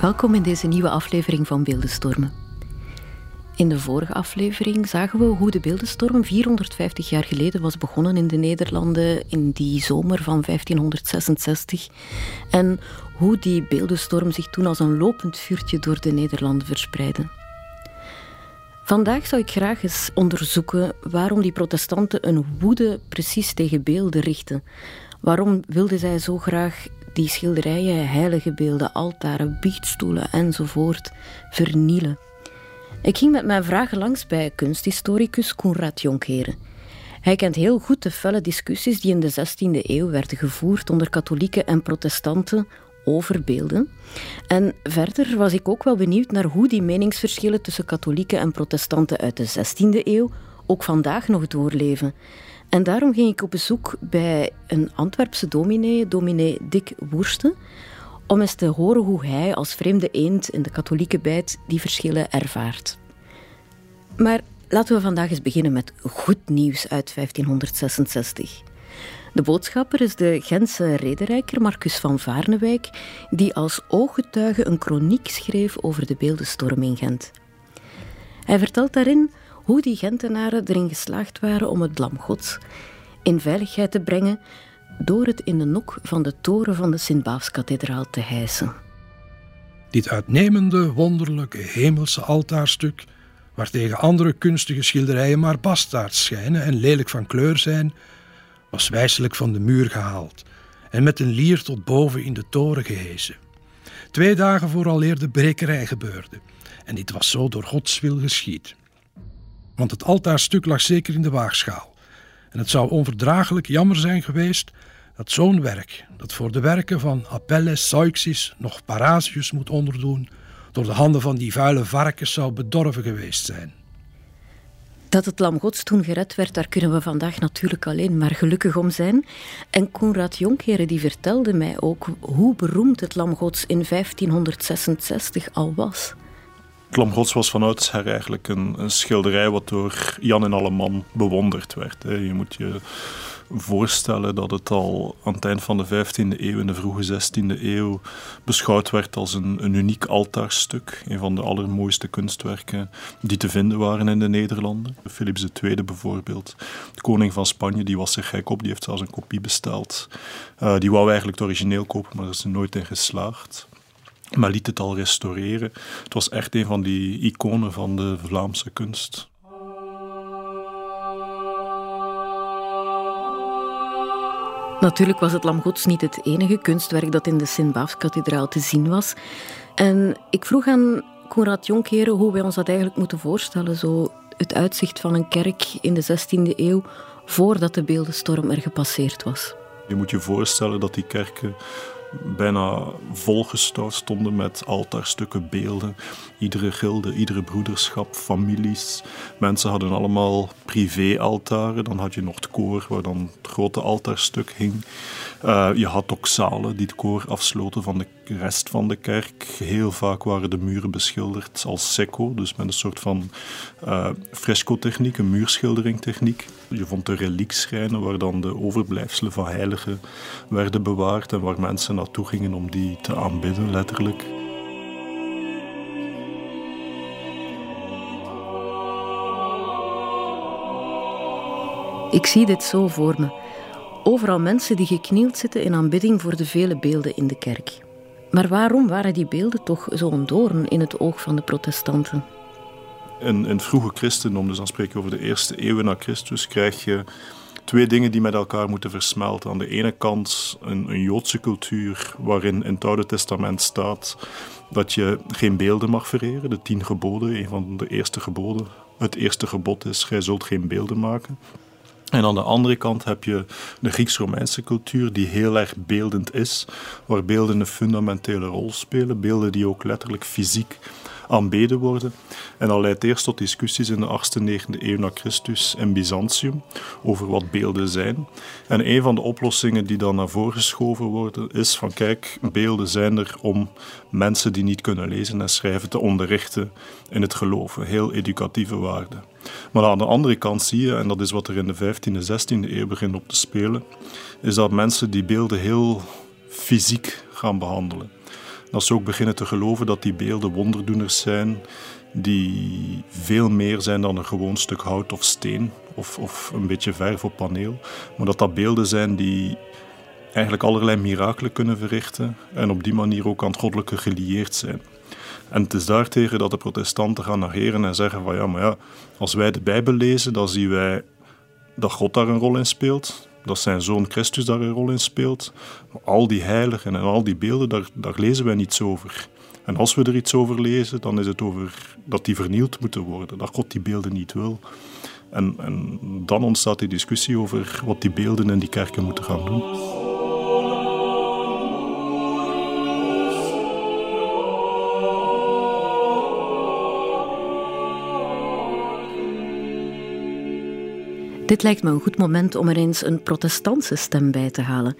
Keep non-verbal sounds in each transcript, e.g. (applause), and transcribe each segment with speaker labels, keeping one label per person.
Speaker 1: Welkom in deze nieuwe aflevering van Beeldenstormen. In de vorige aflevering zagen we hoe de beeldenstorm 450 jaar geleden was begonnen in de Nederlanden in die zomer van 1566 en hoe die beeldenstorm zich toen als een lopend vuurtje door de Nederlanden verspreidde. Vandaag zou ik graag eens onderzoeken waarom die protestanten een woede precies tegen beelden richten. Waarom wilden zij zo graag die schilderijen, heilige beelden, altaren, biechtstoelen enzovoort vernielen? Ik ging met mijn vragen langs bij kunsthistoricus Koenraad Jonkheren. Hij kent heel goed de felle discussies die in de 16e eeuw werden gevoerd onder katholieken en protestanten over beelden. En verder was ik ook wel benieuwd naar hoe die meningsverschillen tussen katholieken en protestanten uit de 16e eeuw ook vandaag nog doorleven. En daarom ging ik op bezoek bij een Antwerpse dominee, dominee Dick Woersten, om eens te horen hoe hij als vreemde eend in de katholieke bijt die verschillen ervaart. Maar laten we vandaag eens beginnen met goed nieuws uit 1566. De boodschapper is de Gentse rederijker Marcus van Vaarnewijk, die als ooggetuige een kroniek schreef over de beeldenstorm in Gent. Hij vertelt daarin hoe die Gentenaren erin geslaagd waren om het lam Gods in veiligheid te brengen door het in de nok van de toren van de Sint-Baafskathedraal te hijsen.
Speaker 2: Dit uitnemende, wonderlijke hemelse altaarstuk, waartegen andere kunstige schilderijen maar bastaards schijnen en lelijk van kleur zijn, was wijselijk van de muur gehaald en met een lier tot boven in de toren gehezen. Twee dagen vooraleer de brekerij gebeurde, en dit was zo door Gods wil geschied. Want het altaarstuk lag zeker in de waagschaal, en het zou onverdraaglijk jammer zijn geweest dat zo'n werk, dat voor de werken van Apelles, Zeuxis nog Parasius moet onderdoen, door de handen van die vuile varkens zou bedorven geweest zijn.
Speaker 1: Dat het Lam Gods toen gered werd, daar kunnen we vandaag natuurlijk alleen maar gelukkig om zijn. En Koenraad Jonkeren die vertelde mij ook hoe beroemd het Lam Gods in 1566 al was.
Speaker 3: Het Lam Gods was vanuit haar eigenlijk een, een schilderij wat door Jan en Alleman bewonderd werd. Je moet je voorstellen dat het al aan het eind van de 15e eeuw en de vroege 16e eeuw beschouwd werd als een, een uniek altaarstuk. Een van de allermooiste kunstwerken die te vinden waren in de Nederlanden. Philips II bijvoorbeeld, de koning van Spanje, die was er gek op, die heeft zelfs een kopie besteld. Uh, die wou eigenlijk het origineel kopen, maar daar is er nooit in geslaagd maar liet het al restaureren. Het was echt een van die iconen van de Vlaamse kunst.
Speaker 1: Natuurlijk was het Lam Gods niet het enige kunstwerk dat in de Sint-Baafskathedraal te zien was. En ik vroeg aan Konrad Jonkeren hoe wij ons dat eigenlijk moeten voorstellen. Zo het uitzicht van een kerk in de 16e eeuw voordat de beeldenstorm er gepasseerd was.
Speaker 3: Je moet je voorstellen dat die kerken bijna volgestouwd stonden met altaarstukken, beelden. Iedere gilde, iedere broederschap, families. Mensen hadden allemaal privé-altaren. Dan had je nog het koor waar dan het grote altaarstuk hing. Uh, je had ook zalen die het koor afsloten van de rest van de kerk. Heel vaak waren de muren beschilderd als secco, dus met een soort van uh, fresco-techniek, een muurschilderingtechniek. Je vond de reliekschrijnen waar dan de overblijfselen van heiligen werden bewaard en waar mensen naartoe gingen om die te aanbidden, letterlijk.
Speaker 1: Ik zie dit zo voor me. Overal mensen die geknield zitten in aanbidding voor de vele beelden in de kerk. Maar waarom waren die beelden toch zo'n doorn in het oog van de protestanten?
Speaker 3: In, in vroege christendom, dus dan spreek je over de eerste eeuwen na Christus, krijg je twee dingen die met elkaar moeten versmelten. Aan de ene kant een, een Joodse cultuur waarin in het Oude Testament staat dat je geen beelden mag vereren. De tien geboden, een van de eerste geboden. Het eerste gebod is, gij zult geen beelden maken. En aan de andere kant heb je de Grieks-Romeinse cultuur, die heel erg beeldend is, waar beelden een fundamentele rol spelen. Beelden die ook letterlijk fysiek aanbeden worden. En dat leidt eerst tot discussies in de 8e, 9e eeuw na Christus in Byzantium over wat beelden zijn. En een van de oplossingen die dan naar voren geschoven worden is van kijk, beelden zijn er om mensen die niet kunnen lezen en schrijven te onderrichten in het geloven. Heel educatieve waarde. Maar aan de andere kant zie je, en dat is wat er in de 15e, 16e eeuw begint op te spelen, is dat mensen die beelden heel fysiek gaan behandelen. Dat ze ook beginnen te geloven dat die beelden wonderdoeners zijn, die veel meer zijn dan een gewoon stuk hout of steen of, of een beetje verf op paneel. Maar dat dat beelden zijn die eigenlijk allerlei mirakelen kunnen verrichten en op die manier ook aan het goddelijke gelieerd zijn. En het is daartegen dat de protestanten gaan negeren en zeggen van ja, maar ja, als wij de Bijbel lezen, dan zien wij dat God daar een rol in speelt, dat zijn zoon Christus daar een rol in speelt. Al die heiligen en al die beelden, daar, daar lezen wij niets over. En als we er iets over lezen, dan is het over dat die vernield moeten worden, dat God die beelden niet wil. En, en dan ontstaat die discussie over wat die beelden in die kerken moeten gaan doen.
Speaker 1: Dit lijkt me een goed moment om er eens een protestantse stem bij te halen.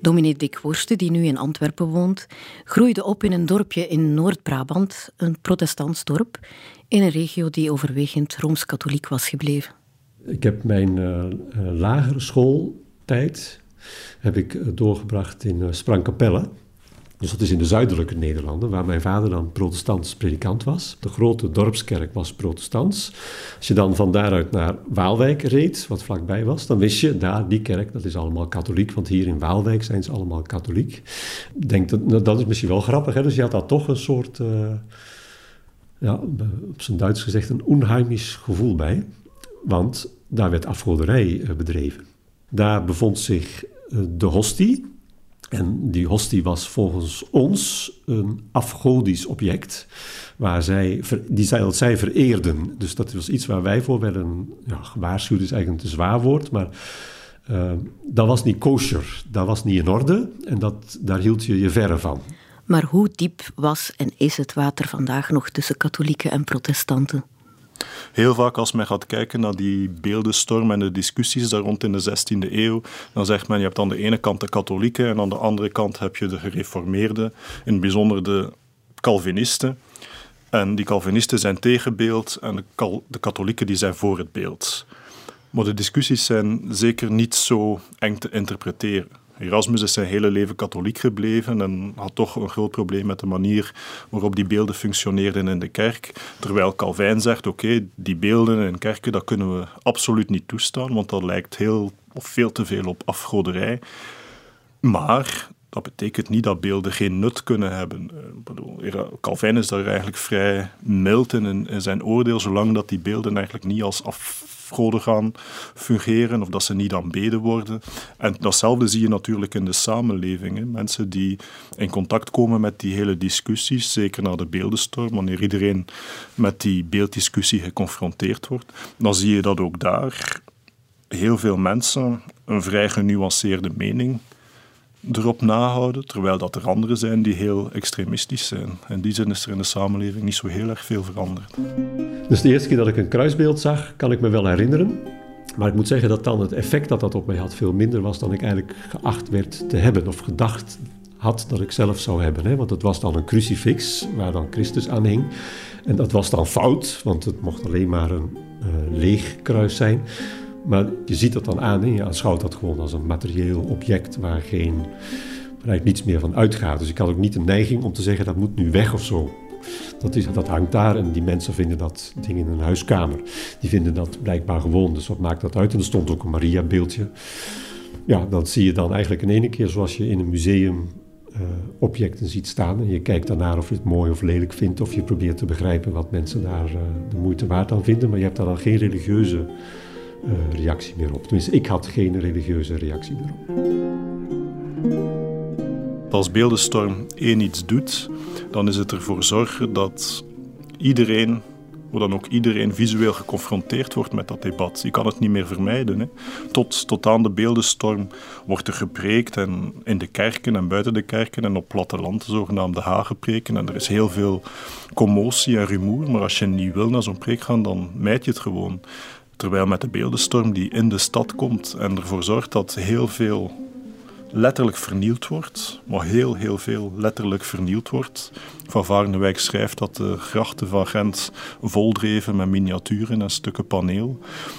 Speaker 1: Dominee Dick die nu in Antwerpen woont, groeide op in een dorpje in Noord-Brabant, een protestants dorp, in een regio die overwegend rooms-katholiek was gebleven.
Speaker 4: Ik heb mijn uh, lagere schooltijd heb ik doorgebracht in uh, Sprangkapelle. Dus dat is in de zuidelijke Nederlanden, waar mijn vader dan protestants predikant was. De grote dorpskerk was protestants. Als je dan van daaruit naar Waalwijk reed, wat vlakbij was, dan wist je, daar, die kerk, dat is allemaal katholiek. Want hier in Waalwijk zijn ze allemaal katholiek. Denk dat, nou, dat is misschien wel grappig, hè? dus je had daar toch een soort, uh, ja, op zijn Duits gezegd, een onheimisch gevoel bij. Want daar werd afgoderij eh, bedreven. Daar bevond zich uh, de hostie, en die hostie was volgens ons een afgodisch object, waar zij, die zij, dat zij vereerden. Dus dat was iets waar wij voor werden ja, gewaarschuwd, is eigenlijk een te zwaar woord, maar uh, dat was niet kosher, dat was niet in orde en dat, daar hield je je verre van.
Speaker 1: Maar hoe diep was en is het water vandaag nog tussen katholieken en protestanten?
Speaker 3: Heel vaak als men gaat kijken naar die beeldenstorm en de discussies daar rond in de 16e eeuw, dan zegt men je hebt aan de ene kant de katholieken en aan de andere kant heb je de gereformeerden, in het bijzonder de Calvinisten. En die Calvinisten zijn tegen beeld en de, de katholieken die zijn voor het beeld. Maar de discussies zijn zeker niet zo eng te interpreteren. Erasmus is zijn hele leven katholiek gebleven en had toch een groot probleem met de manier waarop die beelden functioneerden in de kerk. Terwijl Calvijn zegt, oké, die beelden in kerken, dat kunnen we absoluut niet toestaan, want dat lijkt heel of veel te veel op afgoderij. Maar dat betekent niet dat beelden geen nut kunnen hebben. Eh, Calvijn is daar eigenlijk vrij mild in, in zijn oordeel, zolang dat die beelden eigenlijk niet als af gaan fungeren of dat ze niet aanbeden worden. En datzelfde zie je natuurlijk in de samenleving. Hè. Mensen die in contact komen met die hele discussies, zeker na de beeldenstorm, wanneer iedereen met die beelddiscussie geconfronteerd wordt, dan zie je dat ook daar heel veel mensen een vrij genuanceerde mening erop nahouden, terwijl dat er anderen zijn die heel extremistisch zijn. In die zin is er in de samenleving niet zo heel erg veel veranderd.
Speaker 4: Dus de eerste keer dat ik een kruisbeeld zag, kan ik me wel herinneren. Maar ik moet zeggen dat dan het effect dat dat op mij had veel minder was dan ik eigenlijk geacht werd te hebben of gedacht had dat ik zelf zou hebben. Hè? Want het was dan een crucifix waar dan Christus aan hing. En dat was dan fout, want het mocht alleen maar een uh, leeg kruis zijn. Maar je ziet dat dan aan en je aanschouwt dat gewoon als een materieel object waar geen, eigenlijk niets meer van uitgaat. Dus ik had ook niet de neiging om te zeggen dat moet nu weg of zo. Dat, is, dat hangt daar en die mensen vinden dat ding in een huiskamer. Die vinden dat blijkbaar gewoon, dus wat maakt dat uit? En er stond ook een Maria-beeldje. Ja, dat zie je dan eigenlijk in één keer zoals je in een museum uh, objecten ziet staan. En je kijkt daarnaar of je het mooi of lelijk vindt, of je probeert te begrijpen wat mensen daar uh, de moeite waard aan vinden. Maar je hebt daar dan geen religieuze reactie meer op. Tenminste, ik had geen religieuze reactie meer op.
Speaker 3: Als beeldenstorm één iets doet, dan is het ervoor zorgen dat iedereen waar dan ook iedereen visueel geconfronteerd wordt met dat debat. Je kan het niet meer vermijden. Hè. Tot, tot aan de beeldenstorm wordt er gepreekt en in de kerken en buiten de kerken en op platteland, de zogenaamde hagepreken. En er is heel veel commotie en rumoer, maar als je niet wil naar zo'n preek gaan, dan mijd je het gewoon. Terwijl met de beeldenstorm die in de stad komt en ervoor zorgt dat heel veel letterlijk vernield wordt, maar heel, heel veel letterlijk vernield wordt. Van Varenwijk schrijft dat de grachten van Gent voldreven met miniaturen en stukken paneel.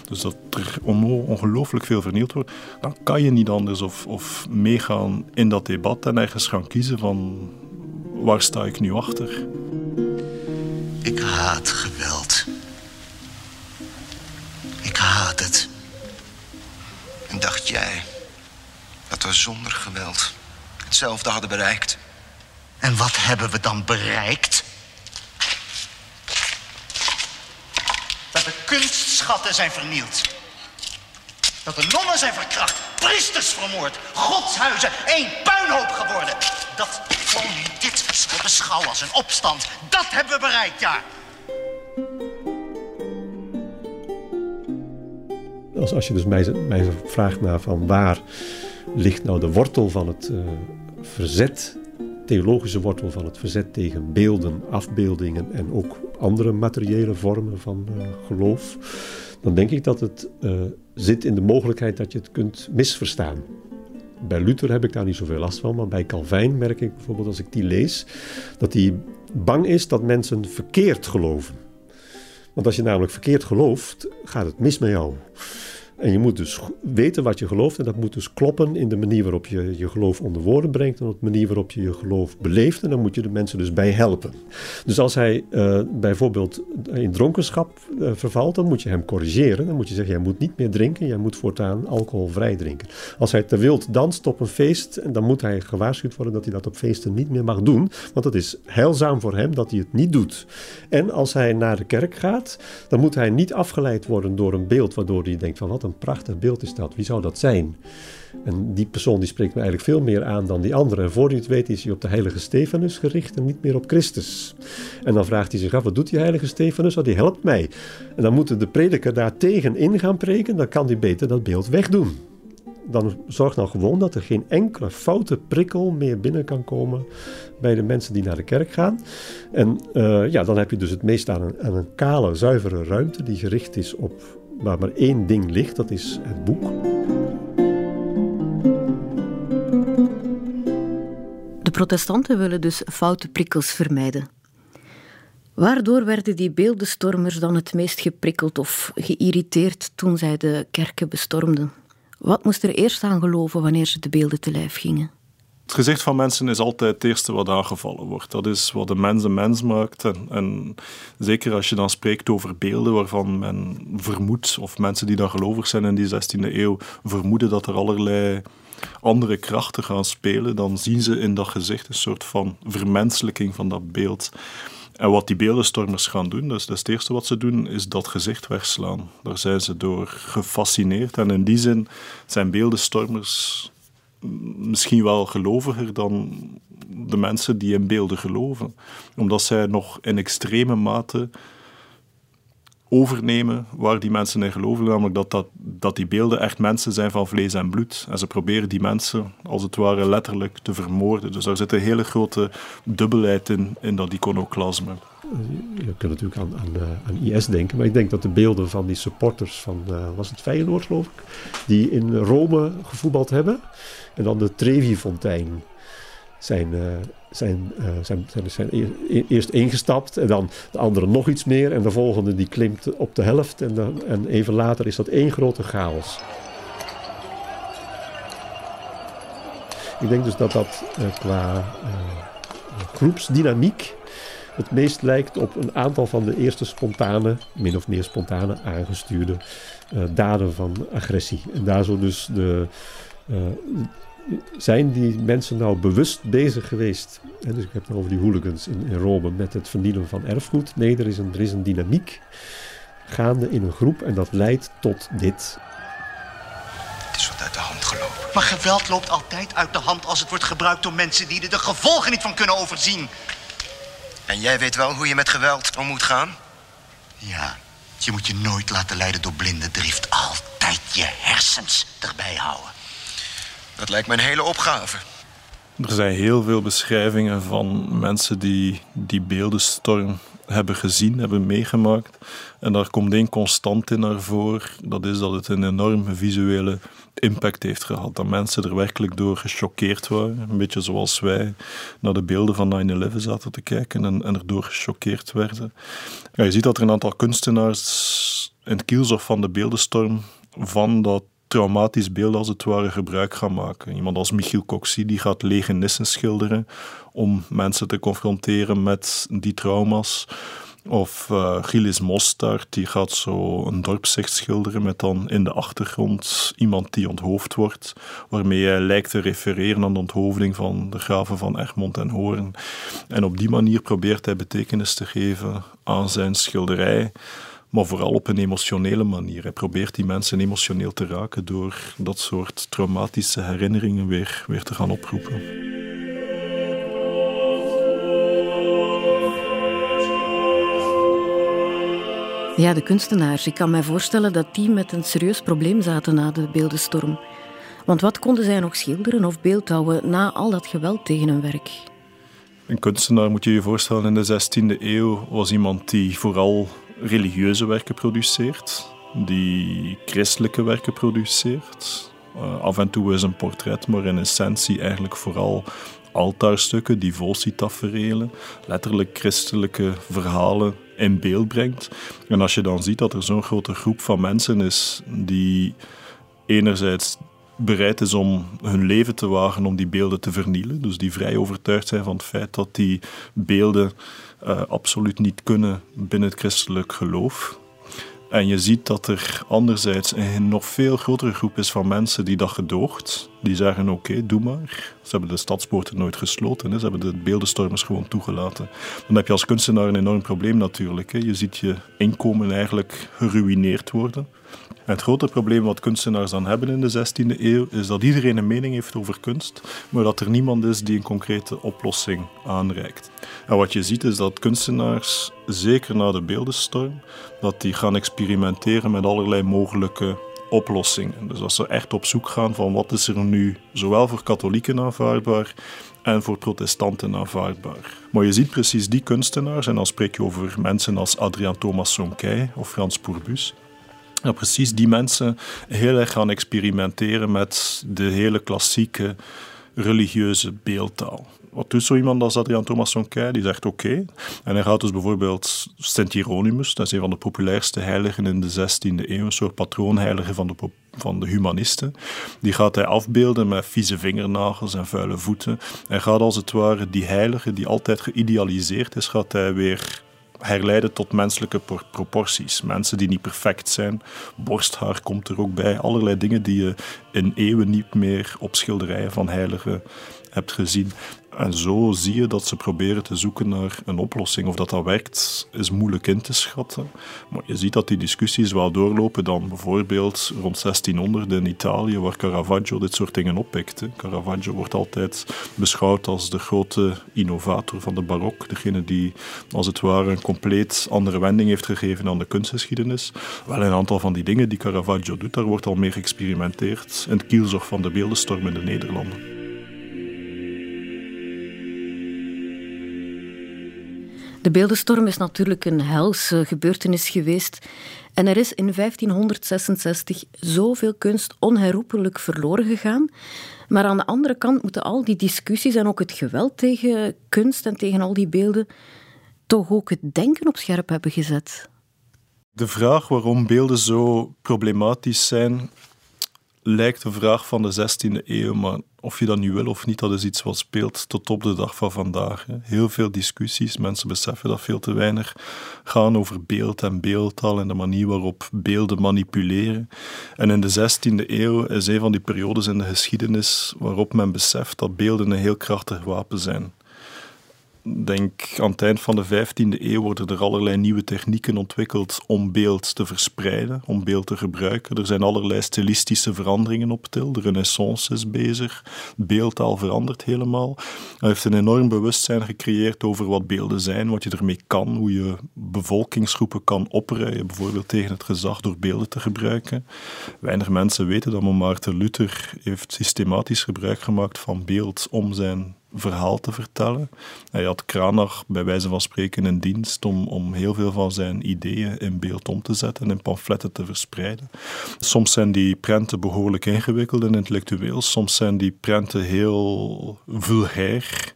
Speaker 3: Dus dat er ongelooflijk veel vernield wordt. Dan kan je niet anders of, of meegaan in dat debat en ergens gaan kiezen van waar sta ik nu achter.
Speaker 5: Ik haat geweld. Ik haat het. En dacht jij dat we zonder geweld hetzelfde hadden bereikt? En wat hebben we dan bereikt? Dat de kunstschatten zijn vernield. Dat de nonnen zijn verkracht, priesters vermoord, godshuizen één puinhoop geworden. Dat gewoon dit we beschouwen als een opstand, dat hebben we bereikt, ja.
Speaker 4: Als, je dus mij, vraagt naar van waar ligt nou de wortel van het uh, verzet, theologische wortel van het verzet tegen beelden, afbeeldingen en ook andere materiële vormen van uh, geloof, dan denk ik dat het uh, zit in de mogelijkheid dat je het kunt misverstaan. Bij Luther heb ik daar niet zoveel last van, maar bij Calvijn merk ik bijvoorbeeld als ik die lees, dat hij bang is dat mensen verkeerd geloven. Want als je namelijk verkeerd gelooft, gaat het mis met jou. En je moet dus weten wat je gelooft. En dat moet dus kloppen in de manier waarop je je geloof onder woorden brengt. En op de manier waarop je je geloof beleeft. En dan moet je de mensen dus bij helpen. Dus als hij uh, bijvoorbeeld in dronkenschap uh, vervalt, dan moet je hem corrigeren. Dan moet je zeggen: jij moet niet meer drinken. Jij moet voortaan alcoholvrij drinken. Als hij te wild danst op een feest, dan moet hij gewaarschuwd worden dat hij dat op feesten niet meer mag doen. Want het is heilzaam voor hem dat hij het niet doet. En als hij naar de kerk gaat, dan moet hij niet afgeleid worden door een beeld waardoor hij denkt: van wat een prachtig beeld is dat. Wie zou dat zijn? En die persoon die spreekt me eigenlijk veel meer aan dan die andere. En voor hij het weet is hij op de heilige Stefanus gericht en niet meer op Christus. En dan vraagt hij zich af, wat doet die heilige Stefanus? Oh, die helpt mij. En dan moet de prediker daar tegen in gaan preken. Dan kan hij beter dat beeld wegdoen. Dan zorg nou gewoon dat er geen enkele foute prikkel meer binnen kan komen bij de mensen die naar de kerk gaan. En uh, ja, dan heb je dus het meest aan een, aan een kale, zuivere ruimte die gericht is op waar maar één ding ligt, dat is het boek.
Speaker 1: De protestanten willen dus foute prikkels vermijden. Waardoor werden die beeldenstormers dan het meest geprikkeld of geïrriteerd toen zij de kerken bestormden? Wat moest er eerst aan geloven wanneer ze de beelden te lijf gingen?
Speaker 3: Het gezicht van mensen is altijd het eerste wat aangevallen wordt. Dat is wat de mens een mens maakt. En, zeker als je dan spreekt over beelden waarvan men vermoedt, of mensen die dan gelovig zijn in die 16e eeuw, vermoeden dat er allerlei andere krachten gaan spelen, dan zien ze in dat gezicht een soort van vermenselijking van dat beeld. En wat die beeldenstormers gaan doen, dus, dus het eerste wat ze doen, is dat gezicht wegslaan. Daar zijn ze door gefascineerd. En in die zin zijn beeldenstormers misschien wel geloviger dan de mensen die in beelden geloven. Omdat zij nog in extreme mate overnemen waar die mensen in geloven, namelijk dat, dat, dat die beelden echt mensen zijn van vlees en bloed. En ze proberen die mensen, als het ware, letterlijk te vermoorden. Dus daar zit een hele grote dubbelheid in, in dat iconoclasme.
Speaker 4: Je kunt natuurlijk aan, aan, eh, IS denken, maar ik denk dat de beelden van die supporters van, uh, was het Feyenoord geloof ik, die in Rome gevoetbald hebben, en dan de Trevi-fontein zijn, zijn, zijn, zijn, zijn eerst ingestapt en dan de andere nog iets meer. En de volgende die klimt op de helft en, dan, en even later is dat één grote chaos. Ik denk dus dat dat qua groepsdynamiek het meest lijkt op een aantal van de eerste spontane, min of meer spontane aangestuurde daden van agressie. En daar zo dus de, uh, zijn die mensen nou bewust bezig geweest? dus ik heb het over die hooligans in, Rome met het vernielen van erfgoed. Nee, er is, een, er is een dynamiek gaande in een groep en dat leidt tot dit.
Speaker 5: Het is wat uit de hand gelopen. Maar geweld loopt altijd uit de hand als het wordt gebruikt door mensen die er de gevolgen niet van kunnen overzien. En jij weet wel hoe je met geweld om moet gaan? Ja, je moet je nooit laten leiden door blinde drift. Altijd je hersens erbij houden.
Speaker 6: Dat lijkt me een hele opgave.
Speaker 3: Er zijn heel veel beschrijvingen van mensen die die beeldenstorm hebben gezien, hebben meegemaakt. En daar komt één constant in naar voren. Dat is dat het een enorme visuele impact heeft gehad. Dat mensen er werkelijk door gechoqueerd waren. Een beetje zoals wij naar de beelden van 9-11 zaten te kijken en, en erdoor gechoqueerd werden. Ja, je ziet dat er een aantal kunstenaars in het kielzog van de beeldenstorm van dat traumatisch beeld als het ware gebruik gaan maken. Iemand als Michiel Coxie die gaat lege nissen schilderen om mensen te confronteren met die trauma's. Of uh, Gilles Mostard, die gaat zo een dorpszicht schilderen met dan in de achtergrond iemand die onthoofd wordt, waarmee hij lijkt te refereren aan de onthoofding van de graven van Egmond en Hoorn. En op die manier probeert hij betekenis te geven aan zijn schilderij maar vooral op een emotionele manier. Hij probeert die mensen emotioneel te raken door dat soort traumatische herinneringen weer, weer te gaan oproepen.
Speaker 1: Ja, de kunstenaars. Ik kan mij voorstellen dat die met een serieus probleem zaten na de beeldenstorm. Want wat konden zij nog schilderen of beeldhouwen na al dat geweld tegen hun werk?
Speaker 3: Een kunstenaar, moet je je voorstellen, in de 16e eeuw was iemand die vooral religieuze werken produceert, die christelijke werken produceert. Uh, af en toe is een portret, maar in essentie eigenlijk vooral altaarstukken, devotietaferelen, letterlijk christelijke verhalen in beeld brengt. En als je dan ziet dat er zo'n grote groep van mensen is die enerzijds bereid is om hun leven te wagen om die beelden te vernielen. Dus die vrij overtuigd zijn van het feit dat die beelden uh, absoluut niet kunnen binnen het christelijk geloof. En je ziet dat er anderzijds een nog veel grotere groep is van mensen die dat gedoogt. Die zeggen: Oké, doe maar. Ze hebben de stadspoorten nooit gesloten. Ze hebben de beeldenstormers gewoon toegelaten. Dan heb je als kunstenaar een enorm probleem natuurlijk. Hè. Je ziet je inkomen eigenlijk geruineerd worden het grote probleem wat kunstenaars dan hebben in de 16e eeuw is dat iedereen een mening heeft over kunst, maar dat er niemand is die een concrete oplossing aanreikt. En wat je ziet is dat kunstenaars, zeker na de beeldenstorm, dat die gaan experimenteren met allerlei mogelijke oplossingen. Dus als ze echt op zoek gaan van wat is er nu zowel voor katholieken aanvaardbaar en voor protestanten aanvaardbaar. Maar je ziet precies die kunstenaars, en dan spreek je over mensen als Adriaan Thomas Sonquet of Frans Pourbus, dat precies die mensen heel erg gaan experimenteren met de hele klassieke religieuze beeldtaal. Wat doet zo iemand als Adriaan Thomas Sonquet? Die zegt oké. En hij gaat dus bijvoorbeeld Sint Hieronymus, dat is een van de populairste heiligen in de 16e eeuw, een soort patroonheilige van de, van de humanisten. Die gaat hij afbeelden met vieze vingernagels en vuile voeten. En gaat als het ware die heilige, die altijd geïdealiseerd is, gaat hij weer herleiden tot menselijke proporties. Mensen die niet perfect zijn. Borsthaar komt er ook bij. Allerlei dingen die je in eeuwen niet meer op schilderijen van heiligen hebt gezien. En zo zie je dat ze proberen te zoeken naar een oplossing. Of dat dat werkt, is moeilijk in te schatten. Maar je ziet dat die discussies wel doorlopen dan bijvoorbeeld rond 1600 in Italië, waar Caravaggio dit soort dingen oppikte. Caravaggio wordt altijd beschouwd als de grote innovator van de barok. Degene die, als het ware, een compleet andere wending heeft gegeven aan de kunstgeschiedenis. Wel, een aantal van die dingen die Caravaggio doet, daar wordt al meer geëxperimenteerd in het kielzog van de beeldenstorm in de Nederlanden.
Speaker 1: De beeldenstorm is natuurlijk een helse gebeurtenis geweest. En er is in 1566 zoveel kunst onherroepelijk verloren gegaan. Maar aan de andere kant moeten al die discussies en ook het geweld tegen kunst en tegen al die beelden toch ook het denken op scherp hebben gezet.
Speaker 3: De vraag waarom beelden zo problematisch zijn, lijkt een vraag van de 16e eeuw, maar of je dat nu wil of niet, dat is iets wat speelt tot op de dag van vandaag. Heel veel discussies, mensen beseffen dat veel te weinig gaan over beeld en beeldtaal en de manier waarop beelden manipuleren. En in de 16e eeuw is een van die periodes in de geschiedenis waarop men beseft dat beelden een heel krachtig wapen zijn. Denk aan het eind van de 15e eeuw worden er allerlei nieuwe technieken ontwikkeld om beeld te verspreiden, om beeld te gebruiken. Er zijn allerlei stilistische veranderingen op til. De renaissance is bezig. Beeldtaal verandert helemaal. Hij heeft een enorm bewustzijn gecreëerd over wat beelden zijn, wat je ermee kan, hoe je bevolkingsgroepen kan opruien, bijvoorbeeld tegen het gezag door beelden te gebruiken. Weinig mensen weten dat Maarten Luther heeft systematisch gebruik gemaakt van beeld om zijn verhaal te vertellen. Hij had Kranach bij wijze van spreken in dienst om, om heel veel van zijn ideeën in beeld om te zetten en in pamfletten te verspreiden. Soms zijn die prenten behoorlijk ingewikkeld en intellectueel, soms zijn die prenten heel vulgair.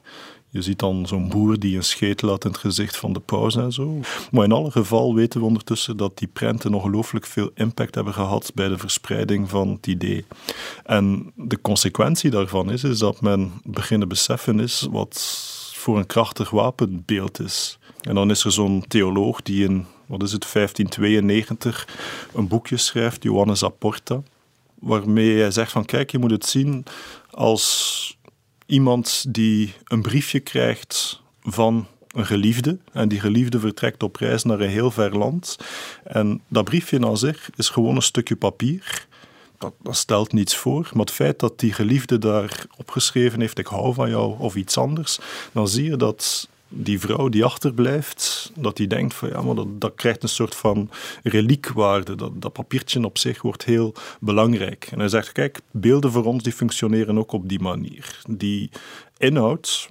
Speaker 3: Je ziet dan zo'n boer die een scheet laat in het gezicht van de paus en zo. Maar in alle geval weten we ondertussen dat die prenten ongelooflijk veel impact hebben gehad bij de verspreiding van het idee. En de consequentie daarvan is, is dat men beginnen beseffen is wat voor een krachtig wapenbeeld is. En dan is er zo'n theoloog die in, wat is het, 1592 een boekje schrijft, Johannes Apporta, waarmee hij zegt van kijk, je moet het zien als iemand die een briefje krijgt van een geliefde. En die geliefde vertrekt op reis naar een heel ver land. En dat briefje aan zich is gewoon een stukje papier. Dat, dat, stelt niets voor. Maar het feit dat die geliefde daar opgeschreven heeft: Ik hou van jou of iets anders. dan zie je dat die vrouw die achterblijft, dat die denkt van ja, maar dat, krijgt een soort van reliekwaarde. Dat, dat papiertje op zich wordt heel belangrijk. En hij zegt, kijk, beelden voor ons die functioneren ook op die manier. Die inhoud,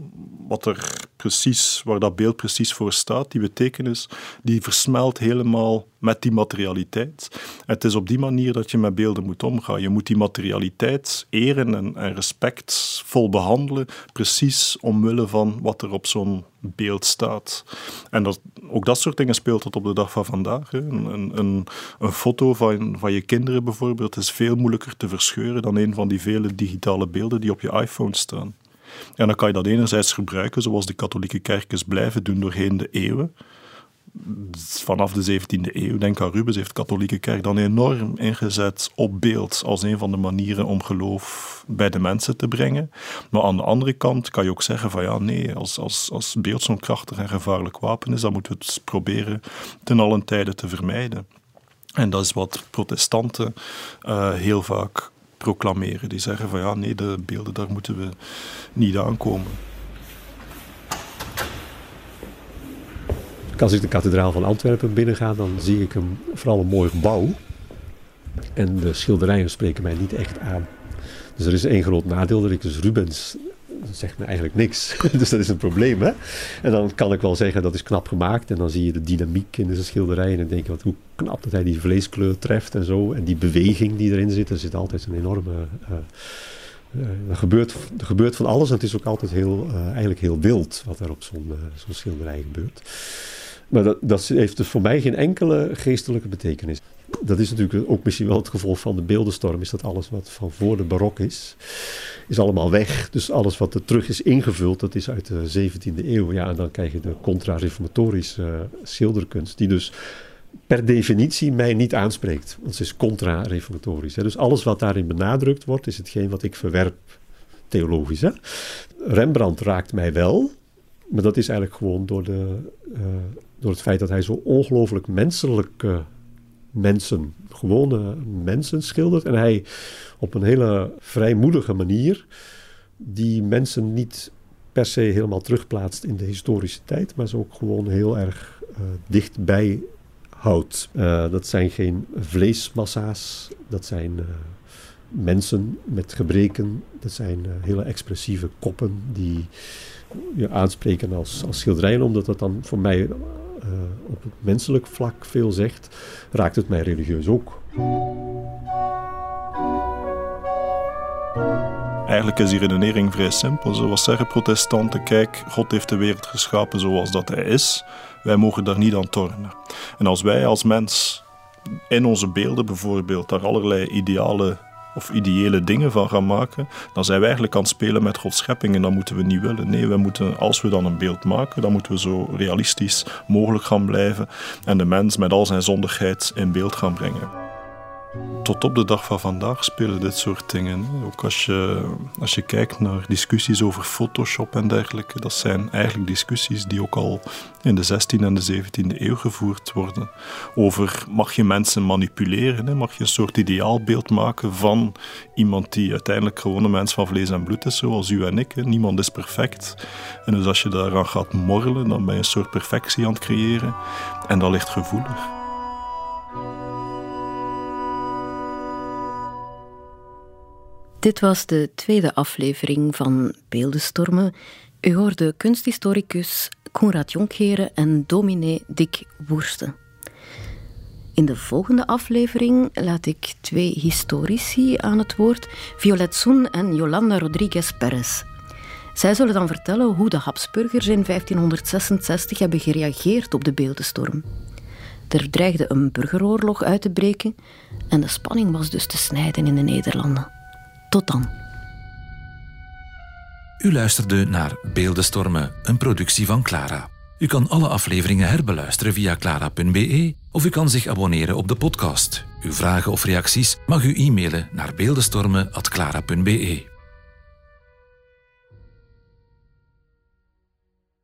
Speaker 3: wat er precies, waar dat beeld precies voor staat, die betekenis, die versmelt helemaal met die materialiteit. Het is op die manier dat je met beelden moet omgaan. Je moet die materialiteit eren en, en respectvol behandelen, precies omwille van wat er op zo'n beeld staat. En dat, ook dat soort dingen speelt tot op de dag van vandaag. Een, een, een, foto van, van je kinderen bijvoorbeeld is veel moeilijker te verscheuren dan een van die vele digitale beelden die op je iPhone staan. En dan kan je dat enerzijds gebruiken, zoals de katholieke kerkers blijven doen doorheen de eeuwen. Vanaf de 17e eeuw, denk aan Rubens, heeft de katholieke kerk dan enorm ingezet op beeld als een van de manieren om geloof bij de mensen te brengen. Maar aan de andere kant kan je ook zeggen van ja, nee, als, als, als beeld zo'n krachtig en gevaarlijk wapen is, dan moeten we het proberen ten allen tijde te vermijden. En dat is wat protestanten uh, heel vaak proclameren. Die zeggen van ja, nee, de beelden, daar moeten we niet aankomen.
Speaker 4: Als ik de kathedraal van Antwerpen binnenga, dan zie ik een, vooral een mooi gebouw. En de schilderijen spreken mij niet echt aan. Dus er is één groot nadeel, dat ik dus Rubens dat zegt me eigenlijk niks. (laughs) dus dat is een probleem. Hè? En dan kan ik wel zeggen dat is knap gemaakt. En dan zie je de dynamiek in de schilderij. En dan denk je, wat, hoe knap dat hij die vleeskleur treft en zo. En die beweging die erin zit. Er zit altijd een enorme... Uh, er, gebeurt, er gebeurt van alles en het is ook altijd heel, uh, eigenlijk heel wild wat er op zo'n zo'n schilderij gebeurt. Maar dat, dat heeft dus voor mij geen enkele geestelijke betekenis. Dat is natuurlijk ook misschien wel het gevolg van de beeldenstorm, is dat alles wat van voor de barok is, is allemaal weg. Dus alles wat er terug is ingevuld, dat is uit de 17e eeuw. Ja, en dan krijg je de contra-reformatorische uh, schilderkunst, die dus per definitie mij niet aanspreekt. Want ze is contra-reformatorisch. Dus alles wat daarin benadrukt wordt, is hetgeen wat ik verwerp theologisch. Hè? Rembrandt raakt mij wel, maar dat is eigenlijk gewoon door, de, uh, door het feit dat hij zo ongelooflijk menselijk mensen, gewone mensen schildert. En hij op een hele vrijmoedige manier die mensen niet per se helemaal terugplaatst in de historische tijd, maar ze ook gewoon heel erg uh, dichtbij houdt. Uh, dat zijn geen vleesmassa's, dat zijn uh, mensen met gebreken, dat zijn hele expressieve koppen die je aanspreken als, als schilderijen, omdat dat dan voor mij op het menselijk vlak veel zegt, raakt het mij religieus ook.
Speaker 3: Eigenlijk is die redenering vrij simpel. Zoals zeggen protestanten, kijk, God heeft de wereld geschapen zoals dat hij is. Wij mogen daar niet aan tornen. En als wij als mens in onze beelden bijvoorbeeld daar allerlei ideale of ideële dingen van gaan maken, dan zijn we eigenlijk aan het spelen met Gods schepping en dat moeten we niet willen. Nee, we moeten, als we dan een beeld maken, dan moeten we zo realistisch mogelijk gaan blijven en de mens met al zijn zondigheid in beeld gaan brengen. Tot op de dag van vandaag spelen dit soort dingen. Ook als je, als je kijkt naar discussies over Photoshop en dergelijke, dat zijn eigenlijk discussies die ook al in de 16e en de 17e eeuw gevoerd worden. Over mag je mensen manipuleren, mag je een soort ideaalbeeld maken van iemand die uiteindelijk gewoon een mens van vlees en bloed is, zoals u en ik. Niemand is perfect. En dus als je daaraan gaat morrelen, dan ben je een soort perfectie aan het creëren. En dat ligt gevoelig.
Speaker 1: Dit was de tweede aflevering van Beeldenstormen. U hoorde kunsthistoricus Koenraad Jonkheren en dominee Dick Woersten. In de volgende aflevering laat ik twee historici aan het woord, Violet Soen en Yolanda Rodriguez Perez. Zij zullen dan vertellen hoe de Habsburgers in 1566 hebben gereageerd op de beeldenstorm. Er dreigde een burgeroorlog uit te breken en de spanning was dus te snijden in de Nederlanden. Tot dan.
Speaker 7: U luisterde naar Beeldenstormen, een productie van Clara. U kan alle afleveringen herbeluisteren via clara.be of u kan zich abonneren op de podcast. Uw vragen of reacties mag u e-mailen naar beeldenstormen.clara.be.